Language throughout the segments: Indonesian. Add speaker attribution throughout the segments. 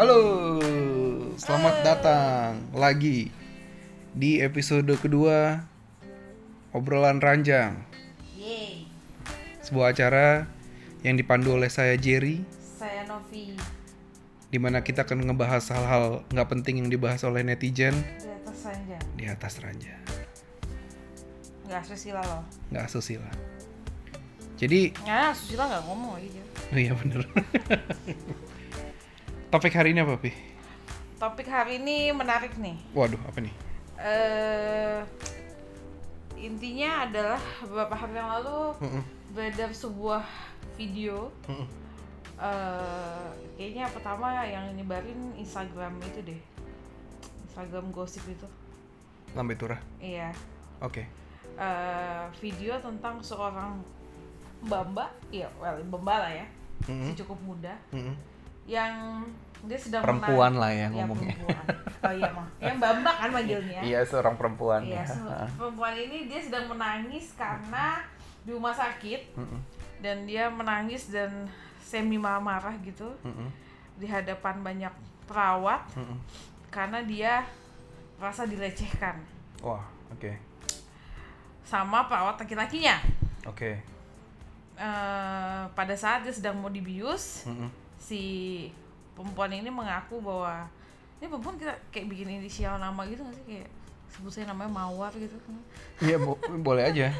Speaker 1: Halo, selamat datang lagi di episode kedua obrolan ranjang.
Speaker 2: Yeay,
Speaker 1: Sebuah acara yang dipandu oleh saya Jerry,
Speaker 2: saya Novi
Speaker 1: di mana kita akan ngebahas hal-hal nggak penting yang dibahas oleh netizen
Speaker 2: di atas saja.
Speaker 1: di atas ranjang,
Speaker 2: Nggak asusila loh.
Speaker 1: nggak asusila. Jadi,
Speaker 2: Nggak asusila nggak ngomong dia.
Speaker 1: oh iya bener. Topik hari ini apa, Pi?
Speaker 2: Topik hari ini menarik nih.
Speaker 1: Waduh, apa nih?
Speaker 2: eh intinya adalah beberapa hari yang lalu
Speaker 1: Mm-mm.
Speaker 2: beredar sebuah video.
Speaker 1: Mm-mm.
Speaker 2: eh kayaknya pertama yang nyebarin Instagram itu deh. Instagram gosip itu.
Speaker 1: Lambe turah.
Speaker 2: Iya.
Speaker 1: Oke.
Speaker 2: eh video tentang seorang mbak-mbak, iya, well, mbak lah ya,
Speaker 1: Mm-mm.
Speaker 2: si cukup muda,
Speaker 1: Mm-mm.
Speaker 2: Yang dia sedang
Speaker 3: Perempuan lah ya
Speaker 2: Iya,
Speaker 3: ngomongnya.
Speaker 2: perempuan. Oh iya mah, yang mbak-mbak kan manggilnya.
Speaker 3: Iya seorang perempuan
Speaker 2: Iya,
Speaker 3: ya.
Speaker 2: se- perempuan ini dia sedang menangis karena di rumah sakit
Speaker 1: Mm-mm.
Speaker 2: dan dia menangis dan semi marah-marah gitu
Speaker 1: Mm-mm.
Speaker 2: di hadapan banyak perawat
Speaker 1: Mm-mm.
Speaker 2: karena dia merasa dilecehkan
Speaker 1: Wah, oke.
Speaker 2: sama perawat laki-lakinya.
Speaker 1: Oke.
Speaker 2: Eh, pada saat dia sedang mau dibius,
Speaker 1: Mm-mm.
Speaker 2: Si perempuan ini mengaku bahwa ini perempuan kita kayak bikin inisial nama gitu nggak sih kayak sebut saya namanya Mawar gitu
Speaker 1: Iya, bo- boleh aja.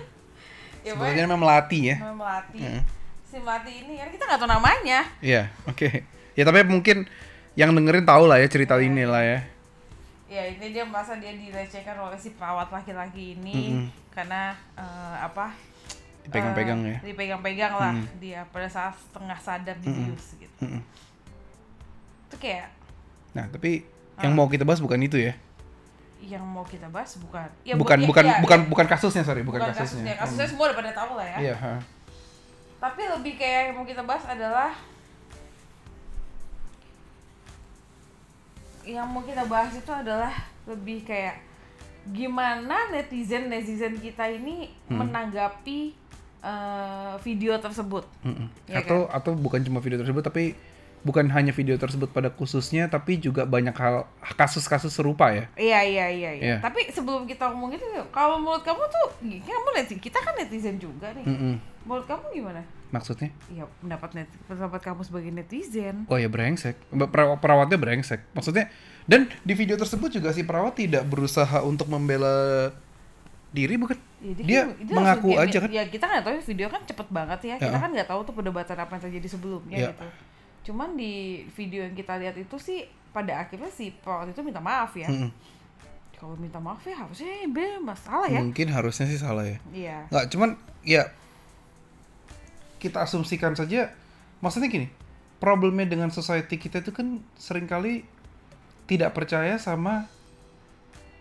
Speaker 2: ya
Speaker 1: Sebetulnya namanya melati ya.
Speaker 2: namanya Melati
Speaker 1: Heeh.
Speaker 2: si Melati ini kan kita nggak tahu namanya
Speaker 1: Iya, oke. Ya tapi mungkin yang dengerin tahu lah ya cerita
Speaker 2: Iya.
Speaker 1: ini lah ya.
Speaker 2: ya ini dia merasa dia dilecehkan oleh si perawat laki-laki ini
Speaker 1: Mm-mm.
Speaker 2: karena eh, apa
Speaker 1: Dipegang-pegang
Speaker 2: eh,
Speaker 1: ya.
Speaker 2: dipegang-pegang lah
Speaker 1: Mm.
Speaker 2: dia pada saat setengah sadar dibius gitu
Speaker 1: Mm-mm.
Speaker 2: itu kayak
Speaker 1: Nah, tapi yang mau kita bahas bukan itu ya.
Speaker 2: yang mau kita bahas bukan ya
Speaker 1: bukan
Speaker 2: bu-
Speaker 1: bukan
Speaker 2: ya,
Speaker 1: bukan
Speaker 2: ya.
Speaker 1: bukan kasusnya, sorry, bukan,
Speaker 2: bukan
Speaker 1: kasusnya.
Speaker 2: kasusnya kasusnya semua udah pada tahu lah ya
Speaker 1: Hmm. Iya, ha.
Speaker 2: Tapi lebih kayak yang mau kita bahas adalah yang mau kita bahas itu adalah lebih kayak gimana netizen netizen kita ini
Speaker 1: Hmm.
Speaker 2: menanggapi eh, video tersebut.
Speaker 1: Mm-mm.
Speaker 2: Iya
Speaker 1: atau atau bukan cuma video tersebut tapi bukan hanya video tersebut pada khususnya tapi juga banyak hal kasus-kasus serupa ya.
Speaker 2: Iya iya iya. iya.
Speaker 1: Iya.
Speaker 2: Tapi sebelum kita ngomong gitu, kalau menurut kamu tuh, kamu netizen, kita kan netizen juga nih.
Speaker 1: Mm-mm.
Speaker 2: Menurut kamu gimana?
Speaker 1: Maksudnya?
Speaker 2: Ya pendapat net, pendapat kamu sebagai netizen.
Speaker 1: Oh ya brengsek. Peraw- Perawatnya brengsek. Maksudnya dan di video tersebut juga si perawat tidak berusaha untuk membela diri bukan?
Speaker 2: Ya,
Speaker 1: Dia
Speaker 2: kan-
Speaker 1: mengaku
Speaker 2: langsung
Speaker 1: aja kan?
Speaker 2: Ya kita nggak tahu video kan cepet banget ya. Kita
Speaker 1: Ya.
Speaker 2: kan nggak tahu tuh perdebatan apa yang terjadi sebelumnya
Speaker 1: Ya.
Speaker 2: gitu. Cuman di video yang kita lihat itu sih pada akhirnya si perawat itu minta maaf ya.
Speaker 1: Mm-mm.
Speaker 2: Kalau minta maaf ya harusnya be masalah ya.
Speaker 1: Mungkin harusnya sih salah ya.
Speaker 2: Iya.
Speaker 1: Nggak, cuman ya kita asumsikan saja. Maksudnya gini, problemnya dengan society kita itu kan sering kali tidak percaya sama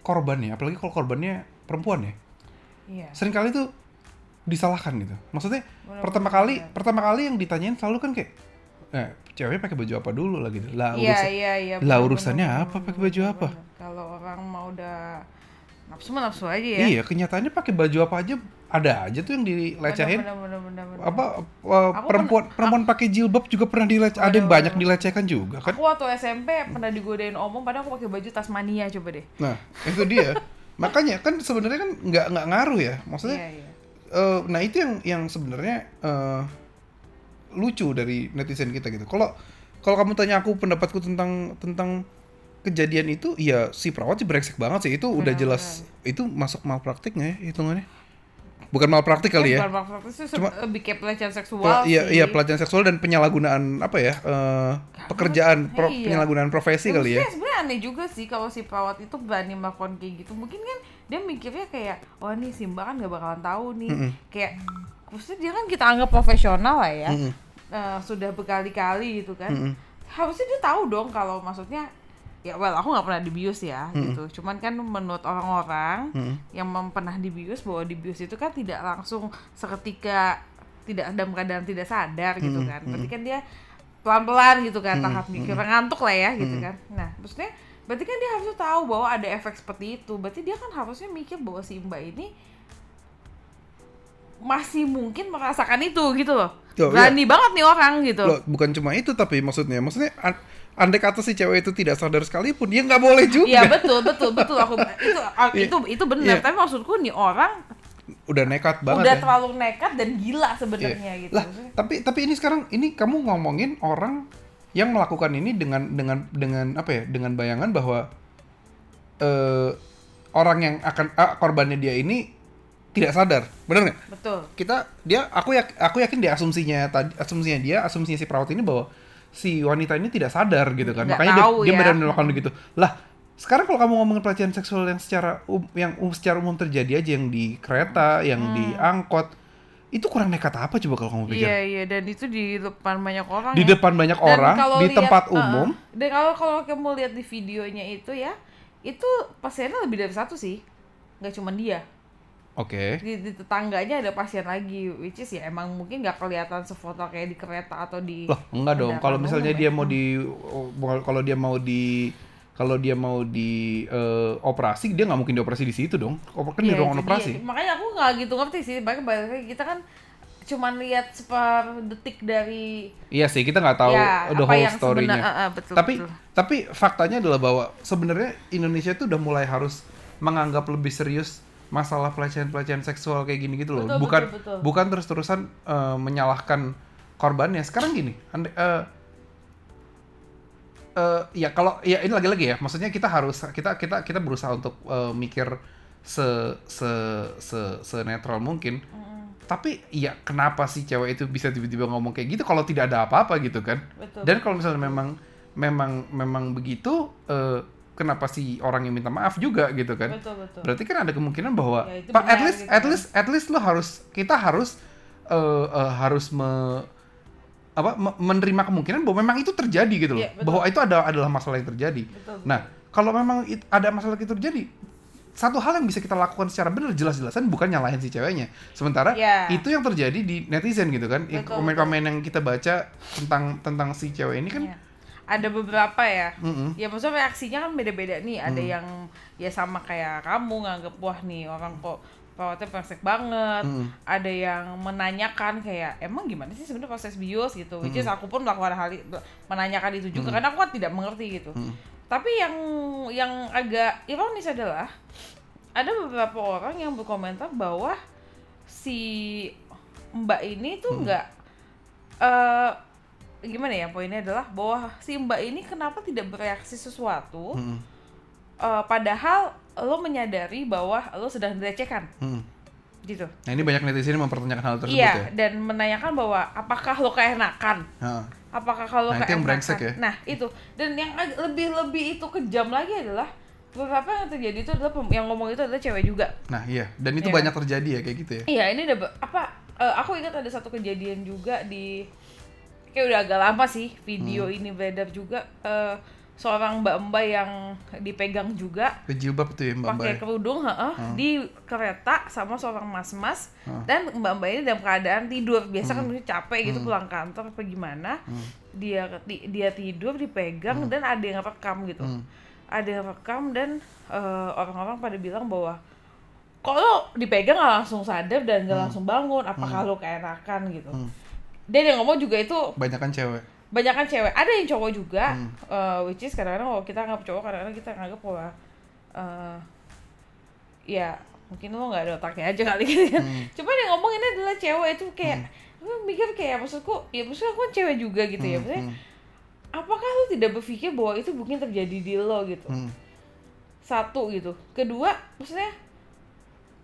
Speaker 1: korbannya, apalagi kalau korbannya perempuan ya.
Speaker 2: Iya.
Speaker 1: Seringkali tuh disalahkan gitu. Maksudnya
Speaker 2: Benar-benar.
Speaker 1: pertama kali pertama kali yang ditanyain selalu kan kayak eh ceweknya pakai baju apa dulu lah gitu. Lah
Speaker 2: Iya
Speaker 1: urusan-
Speaker 2: iya iya.
Speaker 1: lah, urusannya
Speaker 2: benar,
Speaker 1: apa pakai baju apa?
Speaker 2: Kalau orang mau udah nafsu mah nafsu aja ya.
Speaker 1: Iya, kenyataannya pakai baju apa aja ada aja tuh yang dilecehin. Apa uh,
Speaker 2: Aku
Speaker 1: perempuan perempuan pakai jilbab juga pernah dilecehkan ada yang banyak dilecehkan juga kan
Speaker 2: Aku waktu SMP pernah digodain omong padahal aku pakai baju Tasmania coba deh.
Speaker 1: nah itu dia makanya kan sebenarnya kan nggak nggak ngaruh ya. Maksudnya
Speaker 2: Iya iya.
Speaker 1: eh, nah itu yang yang sebenarnya eh, lucu dari netizen kita gitu. Kalau kalau kamu tanya aku pendapatku tentang tentang kejadian itu ya si perawat sih brengsek banget sih. Itu udah
Speaker 2: Benar,
Speaker 1: jelas itu masuk malpraktik nggak ya hitungannya. Bukan malpraktik kali ya.
Speaker 2: Bukan malpraktik
Speaker 1: Cuma-
Speaker 2: lebih kayak pelecehan seksual
Speaker 1: Pel- iya
Speaker 2: sih.
Speaker 1: iya pelecehan seksual dan penyalahgunaan apa ya eh, pekerjaan pro-
Speaker 2: Iya.
Speaker 1: penyalahgunaan profesi kali ya
Speaker 2: aneh juga sih kalau si perawat itu berani melakukan kayak gitu. Mungkin kan dia mikirnya kayak, wah nih si Mbak kan gak bakalan tahu nih.
Speaker 1: Mm-mm.
Speaker 2: Kayak, maksudnya dia kan kita anggap profesional lah ya.
Speaker 1: Mm-mm.
Speaker 2: Eh, sudah berkali-kali gitu kan.
Speaker 1: Mm-mm.
Speaker 2: Harusnya dia tahu dong kalau maksudnya, ya well aku nggak pernah dibius ya gitu. Cuman kan menurut orang-orang
Speaker 1: Mm-mm.
Speaker 2: yang mem- pernah dibius bahwa dibius itu kan tidak langsung seketika tidak dalam keadaan tidak sadar gitu
Speaker 1: Mm-mm,
Speaker 2: kan. Berarti kan dia pelan-pelan gitu kan
Speaker 1: Mm-mm,
Speaker 2: tahap mikir ngantuk lah ya gitu
Speaker 1: Mm-mm.
Speaker 2: kan. Nah, maksudnya berarti kan dia harusnya tahu bahwa ada efek seperti itu. Berarti dia kan harusnya mikir bahwa si Mbak ini masih mungkin merasakan itu gitu loh.
Speaker 1: Tuh,
Speaker 2: berani banget nih orang gitu
Speaker 1: Loh, bukan cuma itu tapi maksudnya, maksudnya an- andai kata si cewek itu tidak sadar sekalipun, ya nggak boleh juga.
Speaker 2: Iya betul betul betul aku itu
Speaker 1: Iya.
Speaker 2: itu itu benar
Speaker 1: Iya.
Speaker 2: tapi maksudku nih orang
Speaker 1: Udah nekat banget
Speaker 2: udah
Speaker 1: ya.
Speaker 2: terlalu nekat dan gila sebenarnya gitu
Speaker 1: Lah, tapi tapi ini sekarang ini kamu ngomongin orang yang melakukan ini dengan dengan dengan apa ya? Dengan bayangan bahwa eh orang yang akan ah, korbannya dia ini tidak sadar. Benar nggak?
Speaker 2: betul
Speaker 1: Kita dia aku yak, aku yakin dia asumsinya tadi asumsinya dia asumsinya si perawat ini bahwa si wanita ini tidak sadar gitu kan.
Speaker 2: Nggak
Speaker 1: Makanya dia,
Speaker 2: tahu
Speaker 1: dia
Speaker 2: ya.
Speaker 1: berani melakukan begitu. Lah, sekarang kalau kamu ngomongin pelecehan seksual yang secara um- yang um- secara umum terjadi aja yang di kereta, yang di angkot, itu kurang nekat apa coba kalau kamu pikir?
Speaker 2: Hmm. iya iya dan itu di depan banyak orang
Speaker 1: di
Speaker 2: ya.
Speaker 1: depan banyak
Speaker 2: Dan
Speaker 1: orang di
Speaker 2: lihat-
Speaker 1: tempat
Speaker 2: uh-uh.
Speaker 1: umum
Speaker 2: dan kalau kalau kamu lihat di videonya itu ya itu pasiennya lebih dari satu sih nggak cuma dia
Speaker 1: oke
Speaker 2: di, di tetangganya ada pasien lagi which is ya emang mungkin nggak kelihatan sefoto kayak di kereta atau di
Speaker 1: loh enggak dong kalau misalnya dia
Speaker 2: ya.
Speaker 1: mau di oh, kalau dia mau di kalau dia mau di eh, operasi dia nggak mungkin dioperasi di situ dong. Kan di
Speaker 2: Iya,
Speaker 1: ruangan
Speaker 2: jadi-
Speaker 1: operasi.
Speaker 2: makanya aku nggak gitu ngerti sih. Makanya balik lagi kita kan cuman lihat seper detik dari
Speaker 1: iya sih kita nggak tahu
Speaker 2: ya,
Speaker 1: the whole story-nya.
Speaker 2: uh, uh, betul,
Speaker 1: tapi
Speaker 2: betul.
Speaker 1: tapi faktanya adalah bahwa sebenarnya Indonesia itu udah mulai harus menganggap lebih serius masalah pelecehan-pelecehan seksual kayak gini gitu loh.
Speaker 2: Betul,
Speaker 1: bukan
Speaker 2: betul, betul.
Speaker 1: bukan terus-terusan eh, menyalahkan korbannya. Sekarang gini ande- eh, eh, ya kalau ya ini lagi-lagi ya. Maksudnya kita harus kita kita kita berusaha untuk eh, mikir se se se se netral mungkin tapi ya kenapa sih cewek itu bisa tiba-tiba ngomong kayak gitu kalau tidak ada apa-apa gitu kan?
Speaker 2: Betul,
Speaker 1: dan kalau misalnya memang memang memang begitu eh, kenapa sih orang yang minta maaf juga gitu kan?
Speaker 2: Betul betul.
Speaker 1: Berarti kan ada kemungkinan bahwa
Speaker 2: Ya,
Speaker 1: Pak, at
Speaker 2: benar
Speaker 1: least
Speaker 2: gitu
Speaker 1: at
Speaker 2: kan.
Speaker 1: least at least lo harus kita harus eh, eh, harus me apa me- menerima kemungkinan bahwa memang itu terjadi gitu loh
Speaker 2: Iya, betul.
Speaker 1: bahwa itu ada adalah masalah yang terjadi
Speaker 2: Betul,
Speaker 1: nah kalau memang it- ada masalah itu terjadi satu hal yang bisa kita lakukan secara benar jelas-jelasan bukan nyalahin si ceweknya sementara
Speaker 2: Iya.
Speaker 1: itu yang terjadi di netizen gitu kan Yang komen-komen yang kita baca tentang tentang si cewek ini kan
Speaker 2: Iya. ada beberapa ya
Speaker 1: Mm-mm.
Speaker 2: ya maksudnya reaksinya kan beda-beda nih ada
Speaker 1: Hmm.
Speaker 2: yang ya sama kayak kamu nganggep wah nih orang kok perawatnya persek banget
Speaker 1: Mm-mm.
Speaker 2: ada yang menanyakan kayak emang gimana sih sebenarnya proses bios gitu which is
Speaker 1: Hmm.
Speaker 2: aku pun melakukan hal menanyakan itu juga karena aku kan tidak mengerti gitu tapi yang yang agak ironis adalah ada beberapa orang yang berkomentar bahwa si mbak ini tuh
Speaker 1: Hmm.
Speaker 2: nggak eh gimana ya poinnya adalah bahwa si mbak ini kenapa tidak bereaksi sesuatu
Speaker 1: Mm-mm.
Speaker 2: eh, padahal lo menyadari bahwa lo sedang dilecehkan
Speaker 1: Mm.
Speaker 2: gitu
Speaker 1: Nah ini banyak netizen yang mempertanyakan hal tersebut
Speaker 2: iya
Speaker 1: ya.
Speaker 2: dan menanyakan bahwa apakah lo keenakan
Speaker 1: Ha.
Speaker 2: apakah kalau
Speaker 1: Nah, itu yang
Speaker 2: keenakan
Speaker 1: brengsek ya.
Speaker 2: nah itu dan yang ag- lebih lebih itu kejam lagi adalah beberapa yang terjadi itu adalah yang ngomong itu adalah cewek juga
Speaker 1: Nah iya dan itu
Speaker 2: Iya.
Speaker 1: banyak terjadi ya kayak gitu ya.
Speaker 2: iya ini ada apa eh, aku ingat ada satu kejadian juga di kayak udah agak lama sih video
Speaker 1: Hmm.
Speaker 2: ini beredar juga eh, seorang mbak-mbak yang dipegang juga.
Speaker 1: Ke jilbab tuh ya mbak
Speaker 2: pakai kerudung heeh, di kereta sama seorang mas-mas. Dan mbak-mbak ini dalam keadaan tidur. Biasa kan mesti capek gitu pulang kantor apa gimana dia ti- dia tidur dipegang dan ada yang rekam gitu.
Speaker 1: Hmm.
Speaker 2: ada yang rekam dan eh, orang-orang pada bilang bahwa kok lo dipegang nggak langsung sadar dan nggak langsung bangun? Apakah lo keenakan? gitu.
Speaker 1: Hmm.
Speaker 2: dan yang ngomong juga itu
Speaker 1: Banyak kan cewek.
Speaker 2: Banyak kan cewek ada yang cowok juga
Speaker 1: Hmm.
Speaker 2: eh, which is kadang-kadang kalau kita nggak cowok kadang-kadang kita nganggap bahwa eh, ya mungkin lo nggak ada otaknya aja kali gitu ya
Speaker 1: Hmm.
Speaker 2: cuman yang ngomong ini adalah cewek itu kayak gue mikir kayak maksudku ya maksudnya aku kan cewek juga gitu ya
Speaker 1: Hmm,
Speaker 2: maksudnya
Speaker 1: hmm,
Speaker 2: apakah lo tidak berpikir bahwa itu mungkin terjadi di lo gitu
Speaker 1: hmm.
Speaker 2: satu gitu kedua maksudnya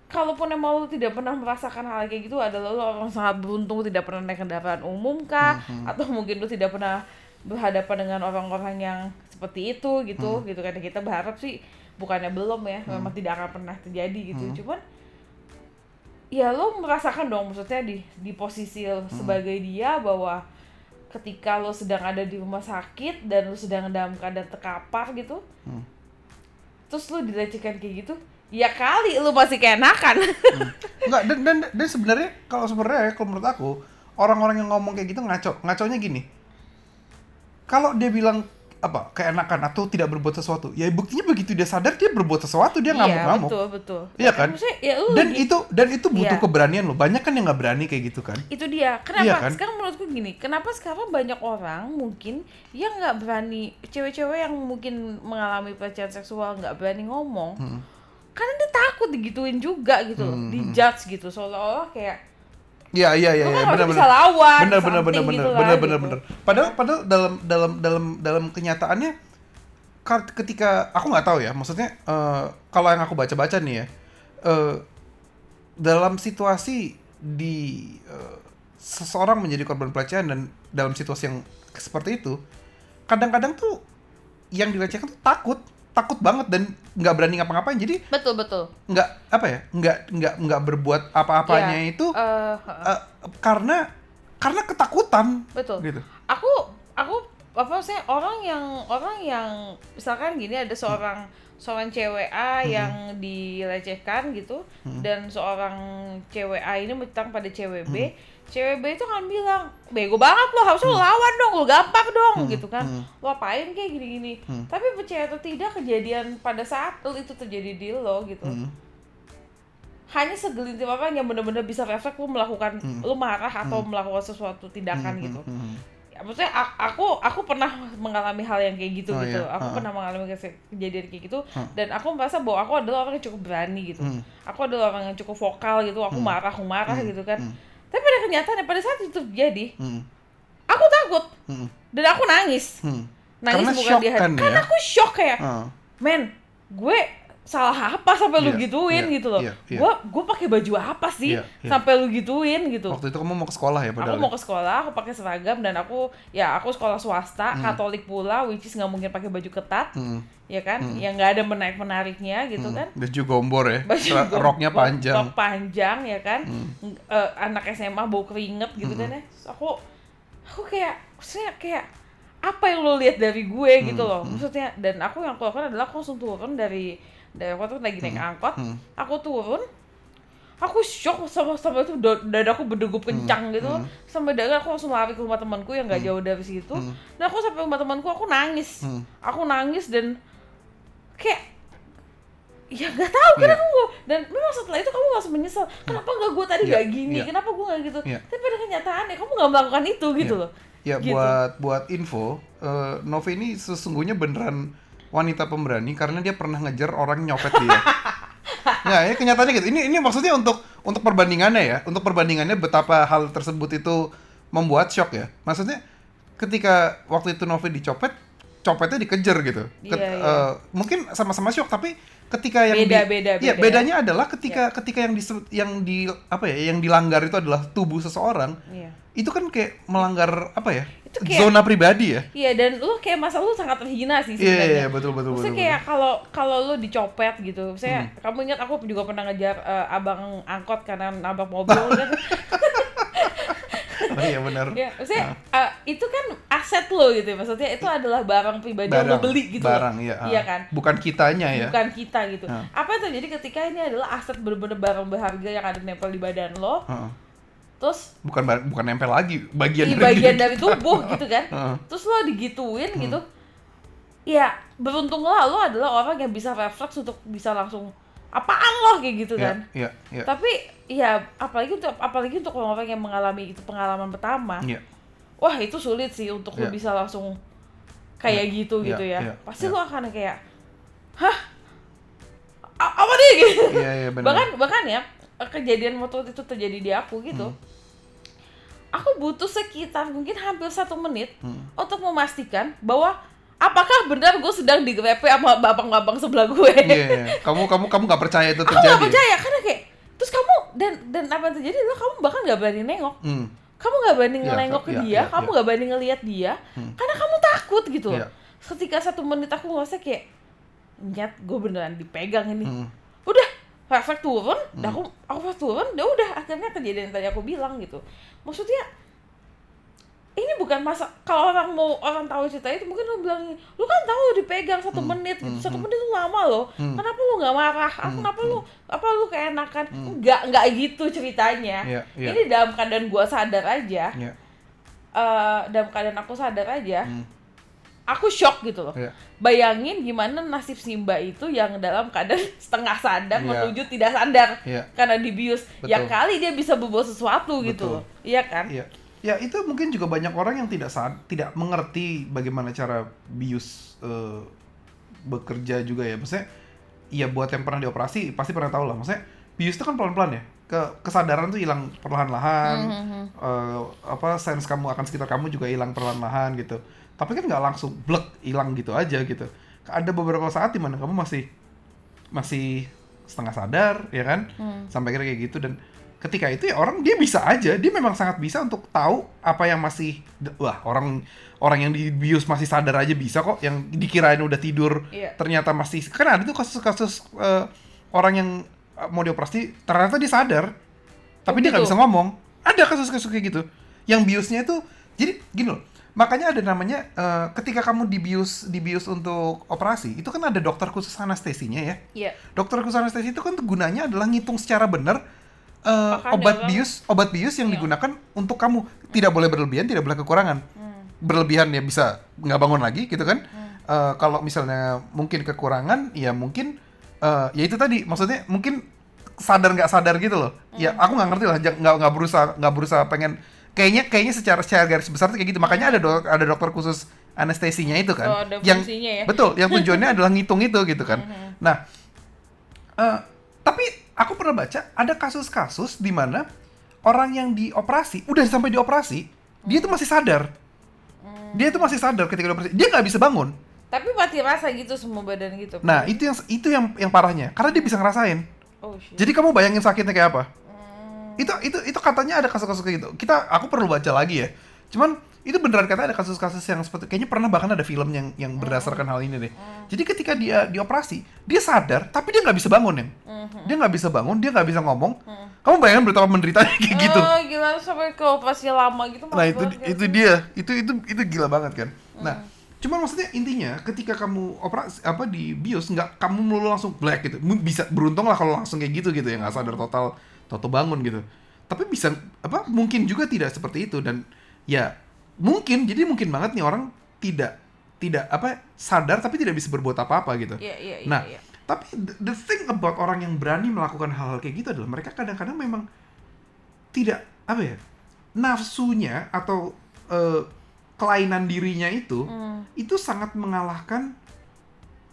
Speaker 2: kalaupun emang lo tidak pernah merasakan hal kayak gitu adalah lo orang sangat beruntung tidak pernah naik kendaraan umum kah
Speaker 1: Mhm.
Speaker 2: atau mungkin lo tidak pernah berhadapan dengan orang-orang yang seperti itu gitu
Speaker 1: Hmm.
Speaker 2: gitu karena kita berharap sih bukannya belum ya memang tidak akan pernah terjadi gitu
Speaker 1: Hmm.
Speaker 2: cuman ya lo merasakan dong maksudnya di di posisi lo
Speaker 1: Hmm.
Speaker 2: sebagai dia bahwa ketika lo sedang ada di rumah sakit dan lo sedang dalam keadaan terkapar gitu
Speaker 1: Hmm.
Speaker 2: terus lo dilecehkan kayak gitu ya kali lo masih keenakan
Speaker 1: Enggak dan dan dan sebenarnya kalau sebenarnya ya, kalau menurut aku orang-orang yang ngomong kayak gitu ngaco. Ngaconya gini. Kalau dia bilang apa keenakan atau tidak berbuat sesuatu ya buktinya begitu dia sadar dia berbuat sesuatu dia
Speaker 2: iya
Speaker 1: ngamuk-ngamuk
Speaker 2: betul betul
Speaker 1: Iya kan?
Speaker 2: Maksudnya, ya lu
Speaker 1: dan
Speaker 2: lagi-
Speaker 1: itu dan itu butuh
Speaker 2: Iya.
Speaker 1: keberanian loh banyak kan yang nggak berani kayak gitu kan
Speaker 2: itu dia kenapa
Speaker 1: Iya kan?
Speaker 2: sekarang menurutku gini kenapa sekarang banyak orang mungkin yang nggak berani cewek-cewek yang mungkin mengalami pelecehan seksual nggak berani ngomong
Speaker 1: Hmm.
Speaker 2: Karena dia takut digituin juga gitu loh dijudge gitu seolah-olah kayak
Speaker 1: Iya iya iya
Speaker 2: kan
Speaker 1: iya,
Speaker 2: harus
Speaker 1: benar
Speaker 2: bisa
Speaker 1: benar.
Speaker 2: lawan,
Speaker 1: Benar benar benar benar
Speaker 2: gitu
Speaker 1: benar benar
Speaker 2: gitu.
Speaker 1: benar. Padahal padahal dalam dalam dalam dalam kenyataannya ketika aku nggak tahu ya, maksudnya eh, kalau yang aku baca-baca nih ya eh, dalam situasi di eh, seseorang menjadi korban pelecehan dan dalam situasi yang seperti itu, kadang-kadang tuh yang dilecehkan tuh takut, takut banget dan nggak berani ngapa-ngapain. Jadi
Speaker 2: betul betul
Speaker 1: nggak apa ya, nggak nggak nggak berbuat apa-apanya
Speaker 2: Iya.
Speaker 1: itu
Speaker 2: Eh,
Speaker 1: Eh, karena karena ketakutan
Speaker 2: betul
Speaker 1: gitu.
Speaker 2: aku aku apa sih orang yang orang yang misalkan gini ada seorang seorang cewek A
Speaker 1: Hmm.
Speaker 2: yang dilecehkan gitu dan seorang cewek A ini mentang pada cewek B
Speaker 1: Hmm.
Speaker 2: cewek B itu kan bilang bego banget lo harusnya lo lawan dong lo gampang dong
Speaker 1: Hmm.
Speaker 2: gitu kan. Lo apain kayak gini-gini? Tapi percaya atau tidak kejadian pada saat itu terjadi di lo gitu.
Speaker 1: Hmm.
Speaker 2: hanya segelintir orang yang benar-benar bisa refleks lu melakukan lu marah atau melakukan sesuatu tindakan gitu.
Speaker 1: Hmm.
Speaker 2: Ya, maksudnya aku aku pernah mengalami hal yang kayak gitu
Speaker 1: Oh,
Speaker 2: gitu
Speaker 1: iya.
Speaker 2: aku
Speaker 1: Ha-ha.
Speaker 2: pernah mengalami kejadian kayak gitu dan aku merasa bahwa aku adalah orang yang cukup berani gitu
Speaker 1: Hmm.
Speaker 2: aku adalah orang yang cukup vokal gitu aku marah aku marah gitu kan tapi pada kenyataannya pada saat itu terjadi
Speaker 1: Hmm.
Speaker 2: aku takut
Speaker 1: Hmm.
Speaker 2: dan aku nangis
Speaker 1: Hmm.
Speaker 2: nangis
Speaker 1: Karena
Speaker 2: bukan hati
Speaker 1: kan ya?
Speaker 2: karena aku shock kayak men gue salah apa sampai lu
Speaker 1: Iya,
Speaker 2: gituin
Speaker 1: iya,
Speaker 2: gitu loh
Speaker 1: iya, iya.
Speaker 2: gue gue pakai baju apa sih
Speaker 1: Iya, iya.
Speaker 2: sampai lu gituin gitu
Speaker 1: Waktu itu kamu mau ke sekolah ya
Speaker 2: aku
Speaker 1: padahal.
Speaker 2: mau ke sekolah aku pakai seragam dan aku ya aku sekolah swasta
Speaker 1: Hmm.
Speaker 2: katolik pula which is nggak mungkin pakai baju ketat
Speaker 1: Hmm.
Speaker 2: ya kan yang nggak ada menarik menariknya gitu kan
Speaker 1: Baju gombor ya.
Speaker 2: baju
Speaker 1: Ra-
Speaker 2: gom-
Speaker 1: Roknya panjang. Hmm.
Speaker 2: rok panjang ya kan Eh, anak SMA bau keringet gitu kan ya Terus aku aku kayak maksudnya kayak apa yang lo lihat dari gue
Speaker 1: Hmm,
Speaker 2: gitu loh maksudnya dan aku yang aku lakukan adalah aku langsung turun dari dari aku tuh lagi naik angkot
Speaker 1: Hmm.
Speaker 2: aku turun aku shock sama sama itu da- dada aku berdegup
Speaker 1: Hmm,
Speaker 2: kencang gitu sampai dada aku langsung lari ke rumah temanku yang gak jauh dari situ dan aku sampai rumah temanku aku nangis
Speaker 1: Hmm.
Speaker 2: aku nangis dan kayak ya nggak tahu
Speaker 1: Iya.
Speaker 2: kenapa gue dan memang setelah itu kamu langsung menyesal kenapa nggak gue tadi nggak gini
Speaker 1: iya.
Speaker 2: kenapa gue nggak gitu
Speaker 1: Iya.
Speaker 2: tapi pada kenyataannya kamu nggak melakukan itu gitu
Speaker 1: Iya.
Speaker 2: loh
Speaker 1: Ya
Speaker 2: Gitu.
Speaker 1: buat buat info, eh, Novi ini sesungguhnya beneran wanita pemberani karena dia pernah ngejar orang nyopet dia. Nah, ini kenyataannya gitu. Ini ini maksudnya untuk untuk perbandingannya ya, untuk perbandingannya betapa hal tersebut itu membuat shock ya. Maksudnya ketika waktu itu Novi dicopet, copetnya dikejar gitu. Ket-
Speaker 2: Iya, iya.
Speaker 1: eh, mungkin sama-sama shock tapi ketika yang
Speaker 2: Beda,
Speaker 1: di-
Speaker 2: beda,
Speaker 1: Iya,
Speaker 2: beda.
Speaker 1: bedanya adalah ketika ketika yang di yang di apa ya, yang dilanggar itu adalah tubuh seseorang
Speaker 2: iya
Speaker 1: itu kan kayak melanggar apa ya
Speaker 2: Itu kayak-
Speaker 1: zona pribadi ya
Speaker 2: iya dan lu kayak masa lu sangat terhina sih
Speaker 1: iya
Speaker 2: sebenarnya
Speaker 1: iya, betul betul
Speaker 2: Maksudnya
Speaker 1: betul,
Speaker 2: kayak kalau kalau lu dicopet gitu, saya
Speaker 1: Hmm.
Speaker 2: kamu ingat aku juga pernah ngejar eh, abang angkot karena nabrak mobil kan?
Speaker 1: oh iya benar
Speaker 2: ya, maksudnya eh, itu kan aset lo gitu, ya. maksudnya itu adalah barang pribadi yang lo
Speaker 1: barang
Speaker 2: beli gitu.
Speaker 1: barang iya ah.
Speaker 2: Iya kan?
Speaker 1: bukan kitanya ya
Speaker 2: Bukan kita gitu.
Speaker 1: Ah.
Speaker 2: Apa yang terjadi ketika ini adalah aset bener-bener barang berharga yang ada nempel di badan lo,
Speaker 1: Heeh.
Speaker 2: Terus
Speaker 1: bukan bukan nempel lagi bagian dari
Speaker 2: bagian dari tubuh gitu kan?
Speaker 1: Heeh.
Speaker 2: terus lo digituin
Speaker 1: Hmm.
Speaker 2: gitu ya beruntunglah lo adalah orang yang bisa refleks untuk bisa langsung apaan lo kayak gitu
Speaker 1: Iya,
Speaker 2: kan
Speaker 1: iya iya
Speaker 2: tapi ya apalagi untuk apalagi untuk orang-orang yang mengalami itu pengalaman pertama
Speaker 1: iya
Speaker 2: wah itu sulit sih untuk lo
Speaker 1: Iya.
Speaker 2: bisa langsung kayak gitu
Speaker 1: Iya,
Speaker 2: gitu ya
Speaker 1: iya,
Speaker 2: pasti
Speaker 1: iya.
Speaker 2: lo akan kayak hah A- apa nih gitu
Speaker 1: iya benar
Speaker 2: bahkan bahkan ya kejadian waktu itu terjadi di aku gitu
Speaker 1: Hmm.
Speaker 2: Aku butuh sekitar mungkin hampir satu menit
Speaker 1: Hmm.
Speaker 2: untuk memastikan bahwa apakah benar gue sedang digrepe sama babang-babang sebelah gue
Speaker 1: iya iya. kamu kamu kamu nggak percaya itu
Speaker 2: aku
Speaker 1: terjadi
Speaker 2: gak percaya karena kayak terus kamu dan dan apa yang terjadi adalah kamu bahkan gak berani nengok
Speaker 1: Hmm.
Speaker 2: kamu gak berani
Speaker 1: Iya,
Speaker 2: ngelengok ke
Speaker 1: iya,
Speaker 2: dia
Speaker 1: iya,
Speaker 2: kamu
Speaker 1: iya.
Speaker 2: gak berani ngelihat dia karena kamu takut gitu loh
Speaker 1: Iya.
Speaker 2: ketika satu menit aku ngerasa kayak nyat gue beneran dipegang ini
Speaker 1: Hmm.
Speaker 2: Refleks turun dah aku aku pas turun udah udah akhirnya kejadian tadi aku bilang gitu. Maksudnya ini bukan masa kalau orang mau orang tahu cerita itu mungkin lo bilang lu kan tahu dipegang satu menit gitu satu menit itu lama loh. Kenapa lu nggak marah? Ah, kenapa lu apa lu keenakan? Nggak nggak gitu ceritanya.
Speaker 1: Iya, iya.
Speaker 2: ini dalam keadaan gua sadar aja.
Speaker 1: Iya
Speaker 2: eh dalam keadaan aku sadar aja
Speaker 1: Hmm.
Speaker 2: Aku shock gitu loh.
Speaker 1: Iya.
Speaker 2: Bayangin gimana nasib Simba itu yang dalam keadaan setengah sadar
Speaker 1: Iya.
Speaker 2: menuju tidak sadar
Speaker 1: Iya.
Speaker 2: karena dibius.
Speaker 1: Betul.
Speaker 2: Ya kali dia bisa berbuat sesuatu gitu
Speaker 1: Betul.
Speaker 2: loh. Iya kan?
Speaker 1: Iya. Ya itu mungkin juga banyak orang yang tidak sad tidak mengerti bagaimana cara bius eh, bekerja juga ya. Maksudnya ya buat yang pernah dioperasi pasti pernah tahu lah. Maksudnya bius itu kan pelan-pelan ya. Ke kesadaran tuh hilang perlahan-lahan. Eh, apa sense kamu akan sekitar kamu juga hilang perlahan-lahan gitu. Tapi kan nggak langsung blek hilang gitu aja gitu. Ada beberapa saat di mana kamu masih masih setengah sadar ya kan? Sampai kira kayak gitu. Dan ketika itu ya orang dia bisa aja. Dia memang sangat bisa untuk tahu apa yang masih wah orang orang yang dibius masih sadar aja bisa kok. Yang dikirain udah tidur
Speaker 2: Iya.
Speaker 1: ternyata masih kan ada tuh kasus-kasus eh, orang yang eh, mau dioperasi ternyata dia sadar. Tapi
Speaker 2: Oh,
Speaker 1: dia nggak
Speaker 2: gitu?
Speaker 1: bisa ngomong. Ada kasus-kasus kayak gitu. Yang biusnya itu jadi gini loh makanya ada namanya eh, ketika kamu dibius dibius untuk operasi itu kan ada dokter khusus anestesinya ya
Speaker 2: Iya.
Speaker 1: dokter khusus anestesi itu kan gunanya adalah ngitung secara benar
Speaker 2: Makanya
Speaker 1: obat
Speaker 2: kan-
Speaker 1: bius obat bius yang
Speaker 2: Iya.
Speaker 1: digunakan untuk kamu tidak boleh berlebihan tidak boleh kekurangan
Speaker 2: Hmm.
Speaker 1: berlebihan ya bisa nggak bangun lagi gitu kan Eh, kalau misalnya mungkin kekurangan ya mungkin eh, ya itu tadi maksudnya mungkin sadar nggak sadar gitu loh ya
Speaker 2: Hmm.
Speaker 1: aku nggak ngerti lah nggak nggak berusaha nggak berusaha pengen kayaknya kayaknya secara secara garis besar tuh kayak gitu. Makanya ada dok- ada dokter khusus anestesinya itu kan.
Speaker 2: Oh, ada
Speaker 1: yang
Speaker 2: ya.
Speaker 1: betul yang tujuannya adalah ngitung itu gitu kan. Nah eh, tapi aku pernah baca ada kasus-kasus di mana orang yang dioperasi udah sampai dioperasi dia tuh masih sadar. Dia tuh masih sadar ketika dioperasi. Dia nggak bisa bangun.
Speaker 2: Tapi mati rasa gitu semua badan gitu.
Speaker 1: nah itu yang itu yang yang parahnya. Karena dia bisa ngerasain.
Speaker 2: Oh shit.
Speaker 1: jadi kamu bayangin sakitnya kayak apa?
Speaker 2: Hmm.
Speaker 1: Itu itu itu katanya ada kasus-kasus kayak gitu. Kita aku perlu baca lagi ya. Cuman itu beneran kata ada kasus-kasus yang seperti kayaknya pernah bahkan ada film yang yang berdasarkan hal ini deh. Jadi ketika dia dioperasi dia sadar tapi dia nggak bisa bangun
Speaker 2: Mhm.
Speaker 1: dia nggak bisa bangun dia nggak bisa ngomong. Kamu bayangin betapa menderitanya kayak gitu.
Speaker 2: Oh, gila sampai ke operasi lama gitu.
Speaker 1: nah itu
Speaker 2: banget ya.
Speaker 1: itu dia. Itu itu itu gila banget kan? Nah cuman maksudnya intinya ketika kamu operasi apa di bios nggak kamu melulu langsung black gitu. Bisa beruntung lah kalau langsung kayak gitu gitu ya nggak sadar total toto bangun gitu tapi bisa apa mungkin juga tidak seperti itu dan ya mungkin jadi mungkin banget nih orang tidak tidak apa sadar tapi tidak bisa berbuat apa-apa gitu
Speaker 2: Iya, iya, iya.
Speaker 1: Nah,
Speaker 2: iya.
Speaker 1: tapi the, the thing about orang yang berani melakukan hal-hal kayak gitu adalah mereka kadang-kadang memang tidak apa ya nafsunya atau eh, kelainan dirinya itu
Speaker 2: Hmm.
Speaker 1: itu sangat mengalahkan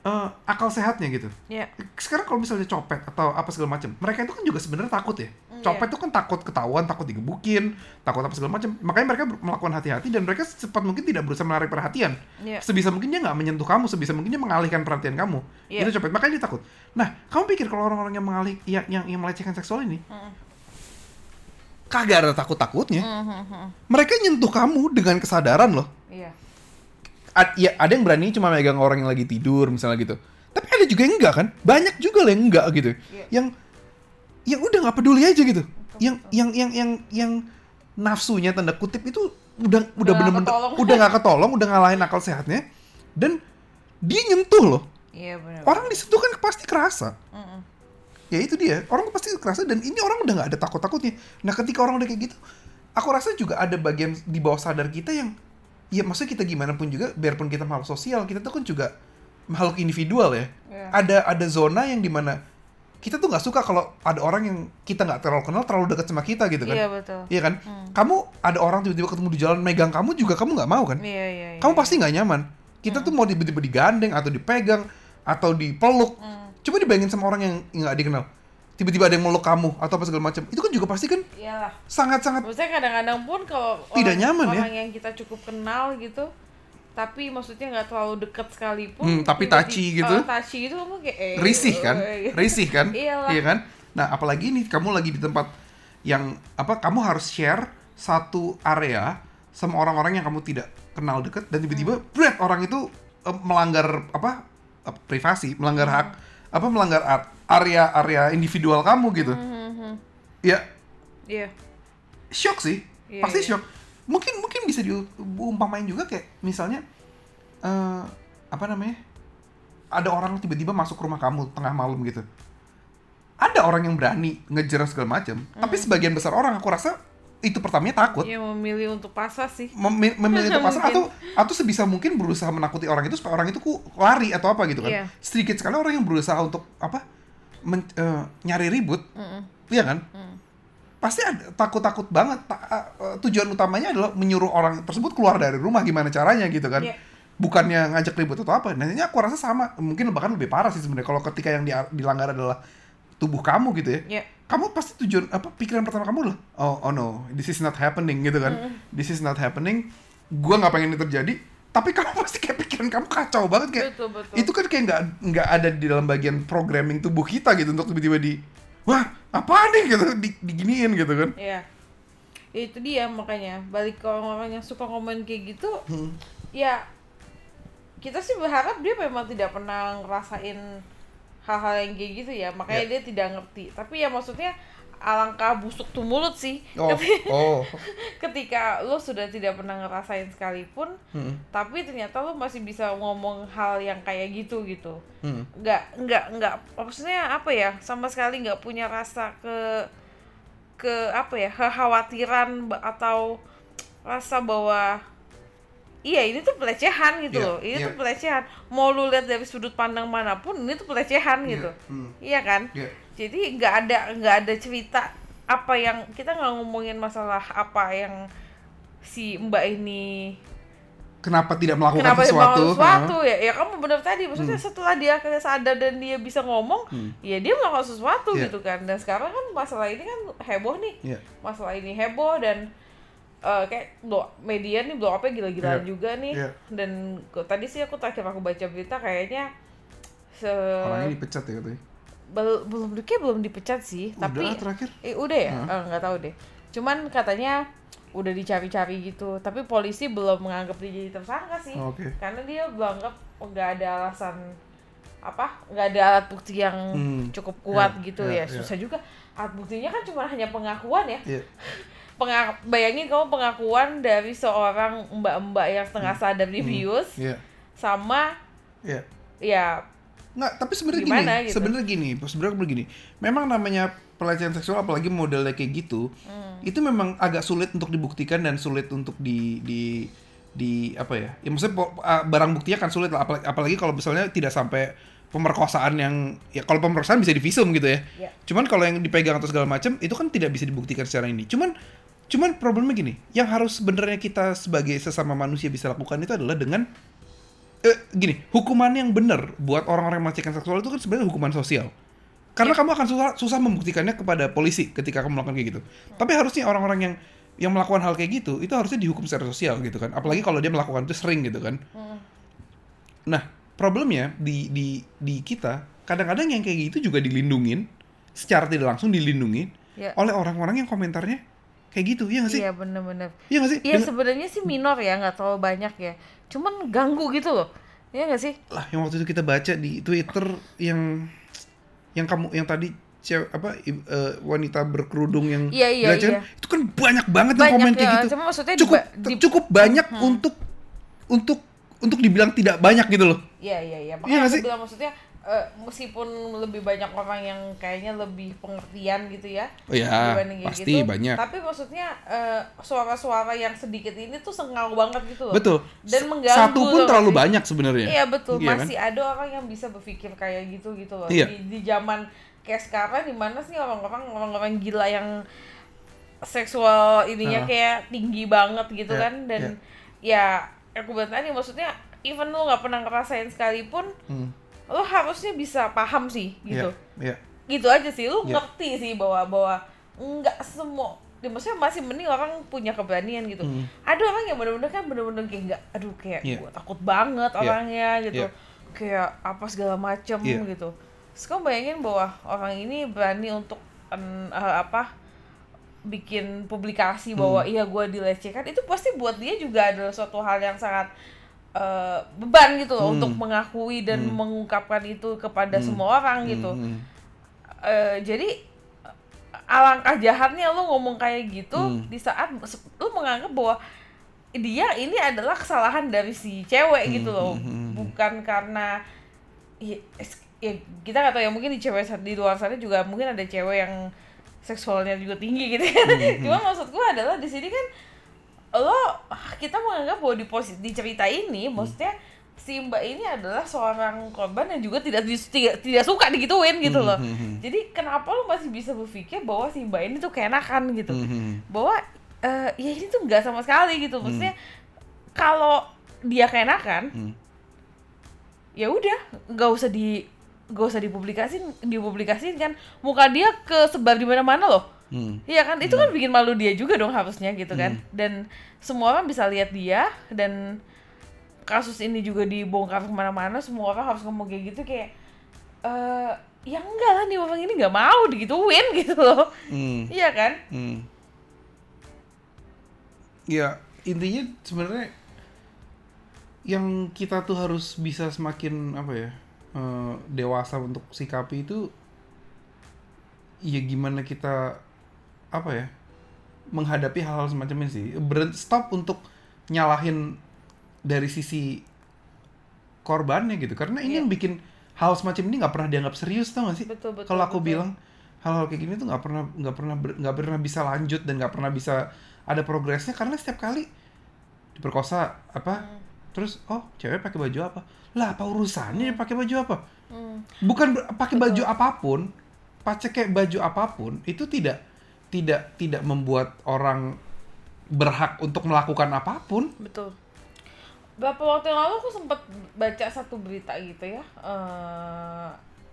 Speaker 1: eh, akal sehatnya gitu.
Speaker 2: Iya.
Speaker 1: Sekarang kalau misalnya copet atau apa segala macam, mereka itu kan juga sebenarnya takut ya.
Speaker 2: Iya.
Speaker 1: Copet itu kan takut ketahuan, takut digebukin, takut apa segala macam. Makanya mereka melakukan hati-hati dan mereka secepat mungkin tidak berusaha menarik perhatian
Speaker 2: Iya.
Speaker 1: sebisa mungkin dia nggak menyentuh kamu, sebisa mungkin dia mengalihkan perhatian kamu.
Speaker 2: Iya.
Speaker 1: Itu copet, makanya dia takut. Nah, kamu pikir kalau orang-orang yang mengalih, yang, yang, yang melecehkan seksual ini,
Speaker 2: Mm.
Speaker 1: kagak ada takut-takutnya.
Speaker 2: Mhm.
Speaker 1: Mereka nyentuh kamu dengan kesadaran loh.
Speaker 2: Iya.
Speaker 1: Ad- ya, ada yang berani cuma megang orang yang lagi tidur misalnya gitu. Tapi ada juga yang enggak kan? Banyak juga yang enggak gitu.
Speaker 2: Iya.
Speaker 1: Yang yang udah nggak peduli aja gitu. Yang yang yang yang yang nafsunya tanda kutip itu udah udah bener-bener
Speaker 2: ketolong.
Speaker 1: udah nggak ketolong, udah ngalahin akal sehatnya dan dia nyentuh loh.
Speaker 2: Iya benar.
Speaker 1: Orang disentuh kan pasti kerasa.
Speaker 2: Mm-mm.
Speaker 1: Ya itu dia, orang pasti kerasa dan ini orang udah nggak ada takut-takutnya. Nah ketika orang udah kayak gitu, aku rasa juga ada bagian di bawah sadar kita yang, ya maksudnya kita gimana pun juga, biarpun kita makhluk sosial, kita tuh kan juga makhluk individual ya.
Speaker 2: Iya.
Speaker 1: Ada ada zona yang di mana kita tuh nggak suka kalau ada orang yang kita nggak terlalu kenal terlalu dekat sama kita gitu kan.
Speaker 2: Iya betul.
Speaker 1: Iya kan? Kamu ada orang tiba-tiba ketemu di jalan megang kamu juga kamu nggak mau kan?
Speaker 2: Iya iya. iya.
Speaker 1: kamu pasti nggak nyaman. Kita tuh mau tiba-tiba digandeng atau dipegang atau dipeluk. Coba dibayangin sama orang yang nggak dikenal. Tiba-tiba ada yang meluk kamu atau apa segala macam. Itu kan juga pasti kan
Speaker 2: Iyalah.
Speaker 1: sangat-sangat
Speaker 2: Maksudnya kadang-kadang pun kalau
Speaker 1: Tidak
Speaker 2: orang,
Speaker 1: nyaman ya.
Speaker 2: orang yang kita cukup kenal gitu, tapi maksudnya nggak terlalu dekat sekalipun.
Speaker 1: Hmm, tapi
Speaker 2: tiba-tiba-
Speaker 1: touchy gitu.
Speaker 2: Oh, touchy gitu kamu kayak eh,
Speaker 1: risih kan?
Speaker 2: eh,
Speaker 1: Risih kan?
Speaker 2: Iyalah.
Speaker 1: Iya kan? Nah, apalagi nih kamu lagi di tempat yang apa kamu harus share satu area sama orang-orang yang kamu tidak kenal deket dan tiba-tiba bret orang itu eh, melanggar apa eh, privasi, melanggar hak apa melanggar ar- area-area individual kamu gitu.
Speaker 2: Mhm.
Speaker 1: Ya,
Speaker 2: Iya.
Speaker 1: shock sih
Speaker 2: Iya,
Speaker 1: pasti
Speaker 2: iya.
Speaker 1: shock mungkin mungkin bisa diumpamain juga kayak misalnya eh apa namanya ada orang tiba-tiba masuk rumah kamu tengah malam gitu ada orang yang berani ngejar segala macam tapi
Speaker 2: Hmm.
Speaker 1: sebagian besar orang aku rasa itu pertamanya takut
Speaker 2: Iya memilih untuk pasrah sih.
Speaker 1: mem- memilih untuk pasrah atau atau sebisa mungkin berusaha menakuti orang itu supaya orang itu ku lari atau apa gitu kan
Speaker 2: Iya.
Speaker 1: sedikit sekali orang yang berusaha untuk apa men- eh, nyari ribut
Speaker 2: Mm-mm.
Speaker 1: iya kan
Speaker 2: Mm.
Speaker 1: pasti takut-takut banget Ta- eh, tujuan utamanya adalah menyuruh orang tersebut keluar dari rumah gimana caranya gitu kan
Speaker 2: Iya.
Speaker 1: bukannya ngajak ribut atau apa nantinya aku rasa sama mungkin bahkan lebih parah sih sebenarnya kalau ketika yang dilanggar adalah tubuh kamu gitu ya
Speaker 2: Iya.
Speaker 1: kamu pasti tujuan apa pikiran pertama kamu lah oh oh no this is not happening gitu kan this is not happening gua nggak pengen ini terjadi tapi kamu pasti kayak pikiran kamu kacau banget kayak
Speaker 2: Betul betul.
Speaker 1: itu kan kayak nggak nggak ada di dalam bagian programming tubuh kita gitu untuk tiba-tiba di wah apa nih gitu di, diginiin gitu kan
Speaker 2: Iya. Ya, itu dia makanya balik ke orang-orang yang suka komen kayak gitu.
Speaker 1: Hmm.
Speaker 2: Ya kita sih berharap dia memang tidak pernah ngerasain hal-hal yang kayak gitu ya. Makanya
Speaker 1: Ya.
Speaker 2: dia tidak ngerti. Tapi ya maksudnya alangkah busuk tuh mulut sih.
Speaker 1: oh
Speaker 2: Ketika,
Speaker 1: oh
Speaker 2: ketika lo sudah tidak pernah ngerasain sekalipun,
Speaker 1: Hmm,
Speaker 2: tapi ternyata lo masih bisa ngomong hal yang kayak gitu gitu.
Speaker 1: hmm.
Speaker 2: nggak nggak nggak maksudnya apa ya sama sekali nggak punya rasa ke ke apa ya kekhawatiran atau rasa bahwa iya ini tuh pelecehan gitu
Speaker 1: Iya,
Speaker 2: loh ini
Speaker 1: iya.
Speaker 2: tuh pelecehan mau lu lihat dari sudut pandang mana pun ini tuh pelecehan
Speaker 1: Iya,
Speaker 2: gitu
Speaker 1: hmm.
Speaker 2: iya kan
Speaker 1: Iya.
Speaker 2: jadi nggak ada nggak ada cerita apa yang kita nggak ngomongin masalah apa yang si mbak ini
Speaker 1: kenapa tidak melakukan
Speaker 2: kenapa
Speaker 1: sesuatu
Speaker 2: melakukan sesuatu ya ya kamu benar tadi maksudnya setelah dia akhirnya sadar dan dia bisa ngomong
Speaker 1: Hmm.
Speaker 2: ya dia melakukan sesuatu
Speaker 1: Iya.
Speaker 2: gitu kan dan sekarang kan masalah ini kan heboh nih
Speaker 1: Iya.
Speaker 2: masalah ini heboh dan eh, kayak blow, media nih blow up-nya gila-gilaan
Speaker 1: Iya.
Speaker 2: juga nih
Speaker 1: Iya.
Speaker 2: dan kok- tadi sih aku terakhir aku baca berita kayaknya se
Speaker 1: orangnya dipecat ya katanya
Speaker 2: bel- belum kayak belum dipecat sih tapi
Speaker 1: udah terakhir
Speaker 2: Eh, udah ya? Eh, nggak tahu deh. Cuman katanya udah dicari-cari gitu, tapi polisi belum menganggap dia jadi tersangka sih.
Speaker 1: Oh, oke.
Speaker 2: Karena dia menganggap nggak ada alasan apa? nggak ada alat bukti yang
Speaker 1: Hmm.
Speaker 2: cukup kuat
Speaker 1: Ya,
Speaker 2: gitu
Speaker 1: ya,
Speaker 2: ya.
Speaker 1: ya.
Speaker 2: Susah juga. Alat buktinya kan cuma hanya pengakuan ya.
Speaker 1: Iya.
Speaker 2: Penga- bayangin kamu pengakuan dari seorang mbak-mbak yang setengah sadar dibius
Speaker 1: Iya.
Speaker 2: sama
Speaker 1: Iya.
Speaker 2: ya
Speaker 1: Nggak, tapi sebenarnya gini,
Speaker 2: gitu?
Speaker 1: sebenarnya gini, sebenarnya begini. Memang namanya pelecehan seksual apalagi modelnya kayak gitu,
Speaker 2: Hmm.
Speaker 1: itu memang agak sulit untuk dibuktikan dan sulit untuk di di di apa ya? Ya maksudnya ah, barang buktinya kan sulit lah apalagi, apalagi kalau misalnya tidak sampai pemerkosaan yang ya kalau pemerkosaan bisa divisum gitu ya.
Speaker 2: Ya.
Speaker 1: Cuman kalau yang dipegang atau segala macam itu kan tidak bisa dibuktikan secara ini. Cuman cuman problemnya gini, yang harus sebenarnya kita sebagai sesama manusia bisa lakukan itu adalah dengan eh, gini, hukuman yang benar buat orang-orang yang melakukan seksual itu kan sebenarnya hukuman sosial. Karena kamu akan susah, susah membuktikannya kepada polisi ketika kamu melakukan kayak gitu. Tapi harusnya orang-orang yang yang melakukan hal kayak gitu itu harusnya dihukum secara sosial gitu kan. Apalagi kalau dia melakukan itu sering gitu kan.
Speaker 2: Hmm.
Speaker 1: Nah, problemnya di di di kita kadang-kadang yang kayak gitu juga dilindungin secara tidak langsung dilindungin
Speaker 2: ya
Speaker 1: oleh orang-orang yang komentarnya kayak gitu, iya nggak sih?
Speaker 2: iya bener-bener
Speaker 1: Iya nggak sih?
Speaker 2: Iya
Speaker 1: Dengan-
Speaker 2: sebenarnya sih minor ya nggak terlalu banyak ya. Cuman ganggu gitu loh. Iya nggak sih?
Speaker 1: lah yang waktu itu kita baca di Twitter yang yang kamu yang tadi cewek apa eh, wanita berkerudung yang
Speaker 2: Iya, iya, iya.
Speaker 1: itu kan banyak banget yang
Speaker 2: Banyak
Speaker 1: komen kayak
Speaker 2: ya,
Speaker 1: gitu
Speaker 2: cuma maksudnya
Speaker 1: cukup
Speaker 2: di-
Speaker 1: cukup banyak untuk untuk untuk dibilang tidak banyak gitu loh
Speaker 2: Iya iya iya.
Speaker 1: Iya
Speaker 2: Makanya aku
Speaker 1: sih?
Speaker 2: bilang maksudnya eh, meskipun lebih banyak orang yang kayaknya lebih pengertian gitu ya.
Speaker 1: Oh ya, pasti
Speaker 2: gitu,
Speaker 1: banyak.
Speaker 2: Tapi maksudnya eh, suara-suara yang sedikit ini tuh sengal banget gitu loh.
Speaker 1: betul
Speaker 2: Dan mengganggu
Speaker 1: satu pun
Speaker 2: loh,
Speaker 1: terlalu
Speaker 2: nggak sih?
Speaker 1: banyak sebenarnya
Speaker 2: Iya betul,
Speaker 1: Iya kan?
Speaker 2: masih ada orang yang bisa berpikir kayak gitu gitu loh.
Speaker 1: Iya.
Speaker 2: Di, di zaman kayak sekarang di mana sih orang-orang orang-orang gila yang seksual ininya
Speaker 1: Ah.
Speaker 2: kayak tinggi banget gitu
Speaker 1: Iya,
Speaker 2: kan dan ya aku bilang tadi maksudnya even lu nggak pernah ngerasain sekalipun
Speaker 1: Hmm,
Speaker 2: lu harusnya bisa paham sih gitu.
Speaker 1: iya, iya.
Speaker 2: Gitu aja sih lu
Speaker 1: Iya.
Speaker 2: ngerti sih bahwa bahwa nggak semua ya, maksudnya masih mending orang punya keberanian gitu.
Speaker 1: Hmm.
Speaker 2: Ada orang yang bener-bener kan bener-bener kayak nggak, aduh kayak
Speaker 1: Iya.
Speaker 2: gua takut banget
Speaker 1: Iya.
Speaker 2: orangnya gitu,
Speaker 1: Iya.
Speaker 2: kayak apa segala macem
Speaker 1: Iya.
Speaker 2: gitu. Terus kamu bayangin bahwa orang ini berani untuk en, eh, apa bikin publikasi bahwa
Speaker 1: Hmm.
Speaker 2: iya gua dilecehkan itu pasti buat dia juga adalah suatu hal yang sangat eh, beban gitu loh
Speaker 1: Hmm.
Speaker 2: untuk mengakui dan
Speaker 1: Hmm.
Speaker 2: mengungkapkan itu kepada
Speaker 1: Hmm.
Speaker 2: semua orang gitu.
Speaker 1: Hmm, hmm.
Speaker 2: Eh, jadi alangkah jahatnya lu ngomong kayak gitu
Speaker 1: Hmm.
Speaker 2: di saat lu menganggap bahwa dia ini adalah kesalahan dari si cewek
Speaker 1: Hmm,
Speaker 2: gitu loh
Speaker 1: hmm, hmm, hmm.
Speaker 2: bukan karena ya, ya kita nggak tahu ya mungkin di cewek di luar sana juga mungkin ada cewek yang seksualnya juga tinggi gitu kan cuma maksud gue adalah di sini kan lo kita menganggap bahwa di posisi di cerita ini maksudnya si mbak ini adalah seorang korban yang juga tidak tidak, tidak suka digituin gitu loh. jadi kenapa lo masih bisa berpikir bahwa si mbak ini tuh keenakan gitu? Bahwa uh, ya ini tuh nggak sama sekali gitu. Maksudnya kalau dia keenakan ya udah nggak usah di nggak usah dipublikasin dipublikasin kan. Muka dia ke sebar di mana-mana loh hmm. Iya kan itu kan hmm. kan bikin malu dia juga dong harusnya gitu kan hmm. dan semua orang bisa lihat dia dan kasus ini juga dibongkar ke mana-mana semua orang harus ngomong kayak gitu kayak uh, ya enggak lah nih orang ini nggak mau digituin gitu loh hmm. iya kan hmm.
Speaker 1: ya intinya sebenarnya yang kita tuh harus bisa semakin apa ya uh, dewasa untuk sikapi itu ya gimana kita apa ya menghadapi hal-hal semacam ini sih berhenti stop untuk nyalahin dari sisi korbannya gitu karena ini yeah. yang bikin hal semacam ini nggak pernah dianggap serius tau gak sih kalau aku betul. bilang hal-hal kayak gini tuh nggak pernah nggak pernah nggak pernah bisa lanjut dan nggak pernah bisa ada progresnya karena setiap kali diperkosa apa hmm terus oh cewek pakai baju apa lah apa urusannya hmm. pakai baju apa hmm. bukan pakai baju apa pun pakai baju apa pun itu tidak tidak tidak membuat orang berhak untuk melakukan apa pun
Speaker 2: betul beberapa waktu yang lalu aku sempat baca satu berita gitu ya uh,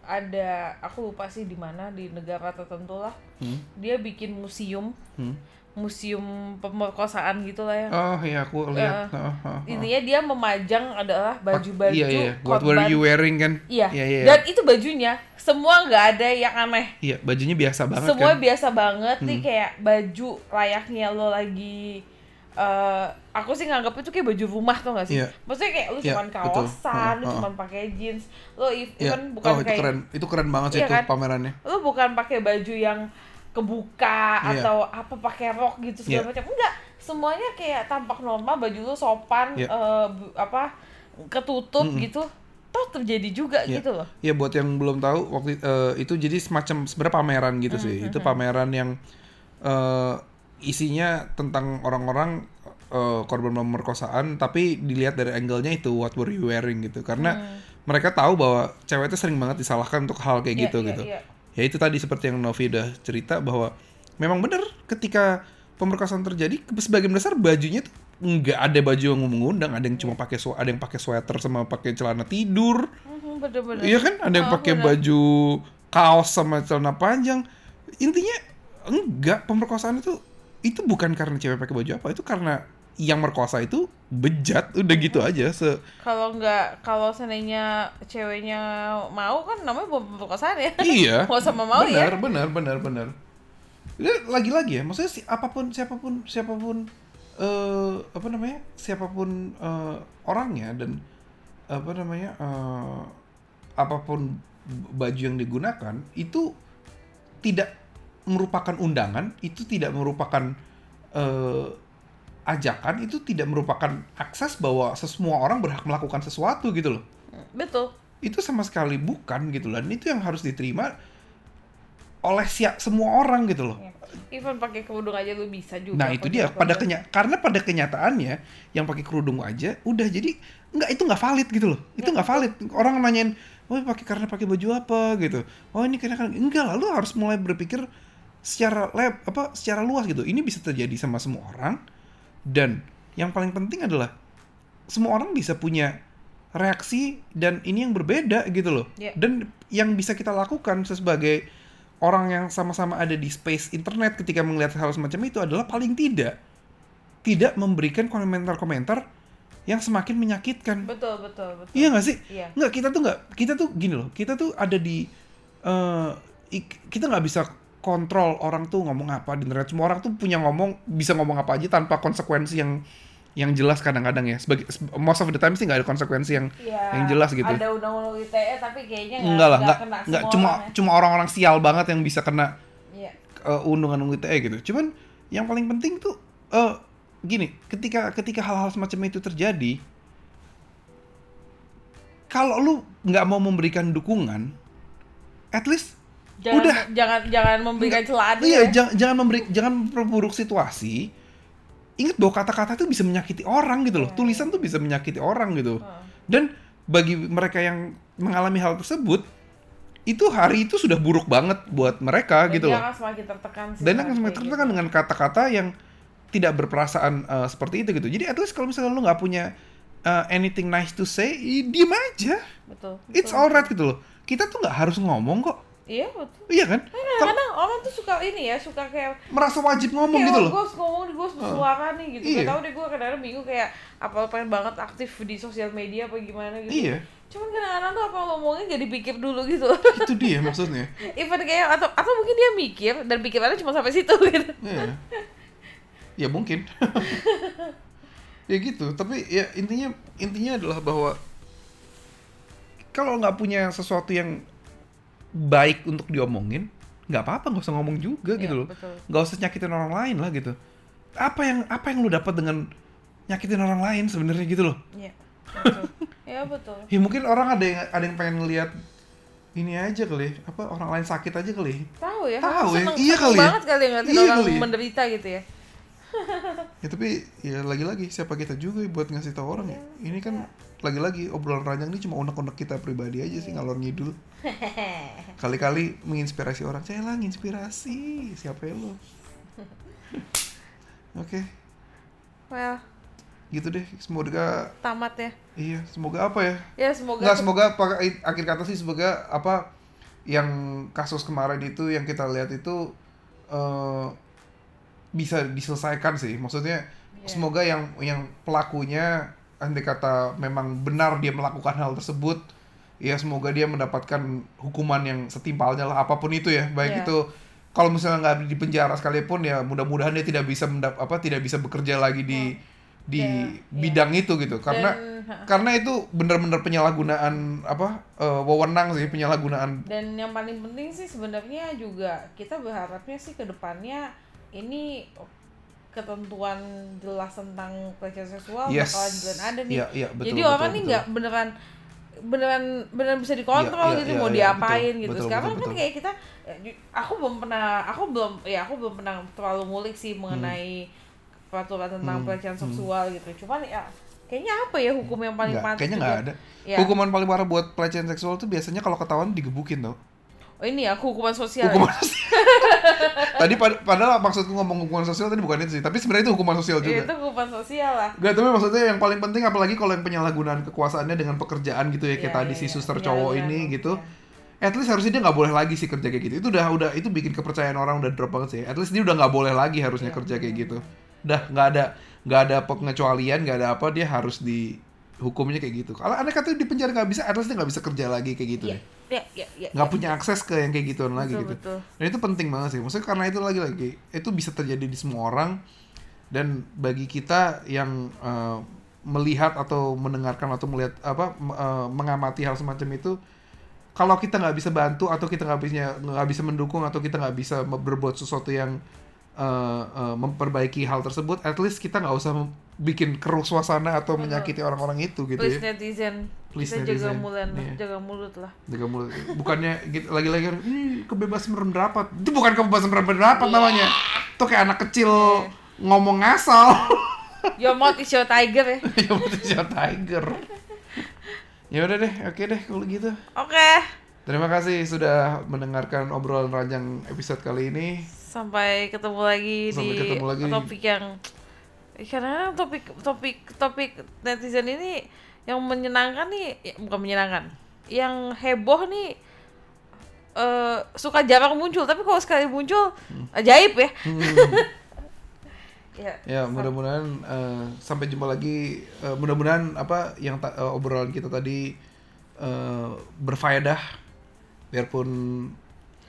Speaker 2: ada aku lupa sih di mana di negara tertentu lah hmm? dia bikin museum hmm? Museum pemerkosaan gitu lah ya.
Speaker 1: Oh iya aku lihat. Uh,
Speaker 2: oh, oh, oh. Intinya dia memajang adalah baju-baju
Speaker 1: iya, iya. What were you wearing kan?
Speaker 2: Iya. Iya, iya. Dan itu bajunya semua nggak ada yang aneh.
Speaker 1: Iya, bajunya biasa banget
Speaker 2: Semua kan? biasa banget hmm. nih kayak baju layaknya lo lagi uh, aku sih nganggap itu kayak baju rumah tuh gak sih? Yeah. Maksudnya kayak lu yeah, cuman kaosan, betul. lu cuman pakai jeans, lu even yeah. bukan
Speaker 1: oh, itu
Speaker 2: kayak
Speaker 1: keren. itu keren banget sih iya itu kan? pamerannya.
Speaker 2: Lu bukan pakai baju yang kebuka yeah. atau apa pakai rok gitu segala yeah. macam enggak semuanya kayak tampak normal baju lu sopan yeah. uh, apa ketutup mm -hmm. gitu toh terjadi juga yeah. gitu loh
Speaker 1: ya yeah, buat yang belum tahu waktu uh, itu jadi semacam sebenarnya pameran gitu mm -hmm. sih itu pameran yang uh, isinya tentang orang-orang uh, korban pemerkosaan tapi dilihat dari angle-nya itu what were you wearing gitu karena mm. mereka tahu bahwa cewek itu sering banget disalahkan untuk hal kayak yeah, gitu yeah, gitu yeah ya itu tadi seperti yang Novi udah cerita bahwa memang benar ketika pemerkosaan terjadi sebagian besar bajunya tuh nggak ada baju yang mengundang ada yang cuma pakai ada yang pakai sweater sama pakai celana tidur.
Speaker 2: Mhm,
Speaker 1: iya kan? Ada yang oh, pakai baju kaos sama celana panjang. Intinya enggak pemerkosaan itu itu bukan karena cewek pakai baju apa itu karena yang merkosa itu bejat udah gitu aja se
Speaker 2: kalau nggak kalau seandainya ceweknya mau kan namanya bukan pemerkosaan ya.
Speaker 1: Iya.
Speaker 2: Mau sama mau
Speaker 1: benar,
Speaker 2: ya
Speaker 1: benar benar. Benar lagi-lagi ya maksudnya si apa pun siapa pun siapa pun uh, apa namanya siapa pun uh, orangnya dan apa namanya uh, apa pun baju yang digunakan itu tidak merupakan undangan itu tidak merupakan uh, ajakan itu tidak merupakan akses bahwa semua orang berhak melakukan sesuatu gitu loh.
Speaker 2: Betul.
Speaker 1: Itu sama sekali bukan gitu loh. Dan itu yang harus diterima oleh siap semua orang gitu loh.
Speaker 2: Ya. Even pakai kerudung aja lu bisa juga.
Speaker 1: Nah itu dia pada kenya karena pada kenyataannya yang pakai kerudung aja udah jadi nggak itu nggak valid gitu loh. Itu ya, nggak valid. Orang nanyain, oh pakai karena pakai baju apa gitu. Oh ini karena kan enggak lah lu harus mulai berpikir secara lab apa secara luas gitu. Ini bisa terjadi sama semua orang dan yang paling penting adalah semua orang bisa punya reaksi dan ini yang berbeda gitu loh. Yeah. Dan yang bisa kita lakukan sebagai orang yang sama-sama ada di space internet ketika melihat hal semacam itu adalah paling tidak tidak memberikan komentar-komentar yang semakin menyakitkan.
Speaker 2: Betul, betul, betul.
Speaker 1: Iya gak sih? Iya. Nggak, kita tuh nggak, kita tuh gini loh, kita tuh ada di, uh, kita nggak bisa kontrol orang tuh ngomong apa di internet. Semua orang tuh punya ngomong bisa ngomong apa aja tanpa konsekuensi yang yang jelas kadang-kadang ya. Sebagai most of the time sih nggak ada konsekuensi yang ya, yang jelas gitu.
Speaker 2: Ada undang-undang ITE tapi kayaknya nggak
Speaker 1: enggak lah, nggak nggak cuma ya. cuma orang-orang sial banget yang bisa kena ya. uh, undang-undang ITE gitu. Cuman yang paling penting tuh uh, gini, ketika ketika hal-hal semacam itu terjadi kalau lu nggak mau memberikan dukungan, at least
Speaker 2: jangan
Speaker 1: Udah.
Speaker 2: jangan jangan memberikan celah
Speaker 1: Iya,
Speaker 2: ya.
Speaker 1: jangan jangan memberi jangan memperburuk situasi. Ingat bahwa kata-kata itu bisa menyakiti orang gitu
Speaker 2: Iya.
Speaker 1: loh. Tulisan tuh bisa menyakiti orang gitu. Dan bagi mereka yang mengalami hal tersebut, itu hari itu sudah buruk banget buat mereka
Speaker 2: Dan
Speaker 1: gitu
Speaker 2: dia
Speaker 1: loh.
Speaker 2: akan semakin tertekan sih
Speaker 1: Dan akan semakin tertekan
Speaker 2: gitu.
Speaker 1: dengan kata-kata yang tidak berperasaan eh, seperti itu gitu. Jadi at least kalau misalnya lu nggak punya eh, anything nice to say, diem aja.
Speaker 2: betul,
Speaker 1: It's
Speaker 2: betul.
Speaker 1: alright gitu loh. Kita tuh nggak harus ngomong kok.
Speaker 2: Iya betul
Speaker 1: Iya kan? Kalau
Speaker 2: kadang-kadang orang tuh suka ini ya suka kayak
Speaker 1: merasa wajib ngomong
Speaker 2: kayak
Speaker 1: gitu
Speaker 2: oh,
Speaker 1: loh.
Speaker 2: gue harus ngomong gue harus bersuara nih gitu
Speaker 1: Iya.
Speaker 2: gak tau deh gue kadang-kadang bingung kayak apa pengen banget aktif di sosial media apa gimana gitu
Speaker 1: Iya.
Speaker 2: cuman kadang-kadang tuh apa ngomongnya gak dipikir dulu gitu
Speaker 1: Itu dia maksudnya.
Speaker 2: even kayak atau atau mungkin dia mikir dan pikirannya cuma sampai situ gitu
Speaker 1: Iya. Ya mungkin. ya gitu. Tapi ya intinya intinya adalah bahwa kalau nggak punya sesuatu yang baik untuk diomongin, nggak apa-apa nggak usah ngomong juga gitu
Speaker 2: Iya,
Speaker 1: loh.
Speaker 2: betul.
Speaker 1: Nggak usah nyakitin orang lain lah gitu. Apa yang apa yang lu dapat dengan nyakitin orang lain sebenarnya gitu loh.
Speaker 2: iya betul ya betul
Speaker 1: Ya mungkin orang ada yang ada yang pengen ngelihat ini aja kali, apa orang lain sakit aja kali.
Speaker 2: tahu ya
Speaker 1: Tahu ya,
Speaker 2: seneng,
Speaker 1: iya
Speaker 2: seneng
Speaker 1: kali ya.
Speaker 2: banget kali ngeliatin
Speaker 1: Iya
Speaker 2: orang
Speaker 1: kali ya.
Speaker 2: menderita gitu ya
Speaker 1: Ya tapi ya lagi-lagi siapa kita juga buat ngasih tahu orang ya. Ini kan lagi-lagi obrolan ranjang ini cuma unek-unek kita pribadi aja sih ngalor ngidul. Kali-kali menginspirasi orang. Saya lah nginspirasi. Siapa ya lo? Oke,
Speaker 2: well
Speaker 1: gitu deh. Semoga
Speaker 2: tamat ya
Speaker 1: iya, semoga apa ya?
Speaker 2: ya semoga
Speaker 1: Enggak, semoga pakai akhir kata sih semoga apa yang kasus kemarin itu yang kita lihat itu eh, bisa diselesaikan sih. Maksudnya
Speaker 2: Iya.
Speaker 1: semoga yang yang pelakunya andai kata memang benar dia melakukan hal tersebut ya semoga dia mendapatkan hukuman yang setimpalnya lah apa pun itu ya baik
Speaker 2: Iya.
Speaker 1: itu kalau misalnya nggak di penjara sekalipun ya mudah-mudahan dia tidak bisa mendap apa tidak bisa bekerja lagi di di
Speaker 2: Dan-
Speaker 1: bidang itu gitu karena
Speaker 2: Dan-
Speaker 1: karena itu benar-benar penyalahgunaan apa eh, wewenang sih penyalahgunaan
Speaker 2: Dan yang paling penting sih sebenarnya juga kita berharapnya sih ke depannya ini ketentuan jelas tentang pelecehan seksual
Speaker 1: Yes.
Speaker 2: bakalan jalan ada nih.
Speaker 1: Iya, iya, betul,
Speaker 2: Jadi
Speaker 1: betul,
Speaker 2: orang nih
Speaker 1: betul.
Speaker 2: nggak beneran beneran beneran bisa dikontrol
Speaker 1: Iya, iya,
Speaker 2: gitu
Speaker 1: iya,
Speaker 2: mau
Speaker 1: iya,
Speaker 2: diapain
Speaker 1: betul,
Speaker 2: gitu.
Speaker 1: betul,
Speaker 2: Sekarang
Speaker 1: betul,
Speaker 2: kan
Speaker 1: betul.
Speaker 2: kayak kita ya, aku belum pernah aku belum ya aku belum pernah terlalu ngulik sih mengenai peraturan tentang
Speaker 1: Hmm,
Speaker 2: pelecehan seksual gitu. Cuman ya kayaknya apa ya hukum yang paling pantas
Speaker 1: kayaknya nggak ada
Speaker 2: Ya.
Speaker 1: hukuman paling parah buat pelecehan seksual tuh biasanya kalau ketahuan digebukin tau
Speaker 2: Oh ini ya hukuman sosial.
Speaker 1: hukuman
Speaker 2: ya?
Speaker 1: sosial tadi pad- padahal maksudku ngomong hukuman sosial tadi bukan itu sih tapi sebenarnya itu hukuman sosial
Speaker 2: Iya,
Speaker 1: juga
Speaker 2: itu hukuman sosial lah.
Speaker 1: Gak, tapi maksudnya yang paling penting apalagi kalau yang penyalahgunaan kekuasaannya dengan pekerjaan gitu ya kayak
Speaker 2: Iya,
Speaker 1: tadi
Speaker 2: iya,
Speaker 1: si
Speaker 2: iya.
Speaker 1: suster
Speaker 2: Iya,
Speaker 1: cowok
Speaker 2: iya,
Speaker 1: ini
Speaker 2: iya.
Speaker 1: gitu. At least harusnya dia nggak boleh lagi sih kerja kayak gitu. Itu udah udah itu bikin kepercayaan orang udah drop banget sih. At least dia udah nggak boleh lagi harusnya
Speaker 2: Iya,
Speaker 1: kerja kayak gitu. Udah nggak ada nggak ada pengecualian nggak ada apa dia harus di hukumnya kayak gitu. Kalau aneh kata di penjara nggak bisa, at least dia nggak bisa kerja lagi kayak gitu
Speaker 2: Iya,
Speaker 1: deh.
Speaker 2: Iya, iya, iya.
Speaker 1: Nggak punya akses ke yang kayak gituan lagi
Speaker 2: Betul,
Speaker 1: gitu.
Speaker 2: betul.
Speaker 1: Dan itu penting banget sih. Maksudnya karena itu lagi-lagi itu bisa terjadi di semua orang dan bagi kita yang eh, melihat atau mendengarkan atau melihat apa eh, mengamati hal semacam itu kalau kita nggak bisa bantu atau kita nggak bisa nggak bisa mendukung atau kita nggak bisa berbuat sesuatu yang eh, eh, memperbaiki hal tersebut at least kita nggak usah bikin keruh suasana atau
Speaker 2: Betul.
Speaker 1: menyakiti orang-orang itu gitu
Speaker 2: Please
Speaker 1: ya
Speaker 2: netizen,
Speaker 1: Please
Speaker 2: kita jaga
Speaker 1: netizen,
Speaker 2: mulut,
Speaker 1: iya.
Speaker 2: jaga mulut lah.
Speaker 1: Jaga mulut. Bukannya gitu, lagi-lagi ini kebebasan berpendapat. Itu bukan kebebasan berpendapat namanya. Itu kayak anak kecil ngomong ngasal.
Speaker 2: Your mouth is your tiger ya.
Speaker 1: ya betul si tiger. Ya udah deh, oke deh kalau gitu.
Speaker 2: Oke,
Speaker 1: Terima kasih sudah mendengarkan obrolan ranjang episode kali ini.
Speaker 2: sampai ketemu lagi
Speaker 1: Sampai
Speaker 2: di
Speaker 1: ketemu lagi.
Speaker 2: topik yang karena topik topik topik netizen ini yang menyenangkan nih ya, bukan menyenangkan yang heboh nih eh suka jarang muncul tapi kalau sekali muncul ajaib ya ya
Speaker 1: Ya mudah-mudahan eh, sampai jumpa lagi. Eh, mudah-mudahan apa yang eh, obrolan kita tadi eh, berfaedah. Biarpun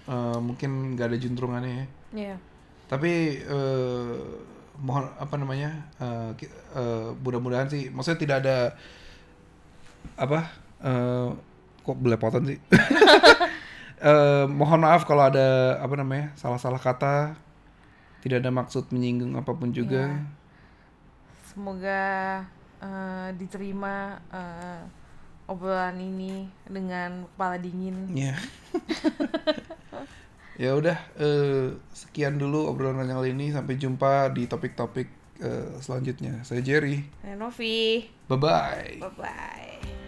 Speaker 1: eh, mungkin gak ada juntrungannya ya.
Speaker 2: ya
Speaker 1: tapi mohon apa namanya ki- eh, mudah-mudahan sih maksudnya tidak ada apa eh, kok belepotan sih? Eh, mohon maaf kalau ada apa namanya salah-salah kata tidak ada maksud menyinggung apa pun juga.
Speaker 2: Iya. semoga eh, diterima eh, obrolan ini dengan kepala dingin.
Speaker 1: Ya ya udah eh, sekian dulu obrolan kali ini. Sampai jumpa di topik-topik eh, selanjutnya. Saya Jerry.
Speaker 2: Novi.
Speaker 1: Bye bye
Speaker 2: bye bye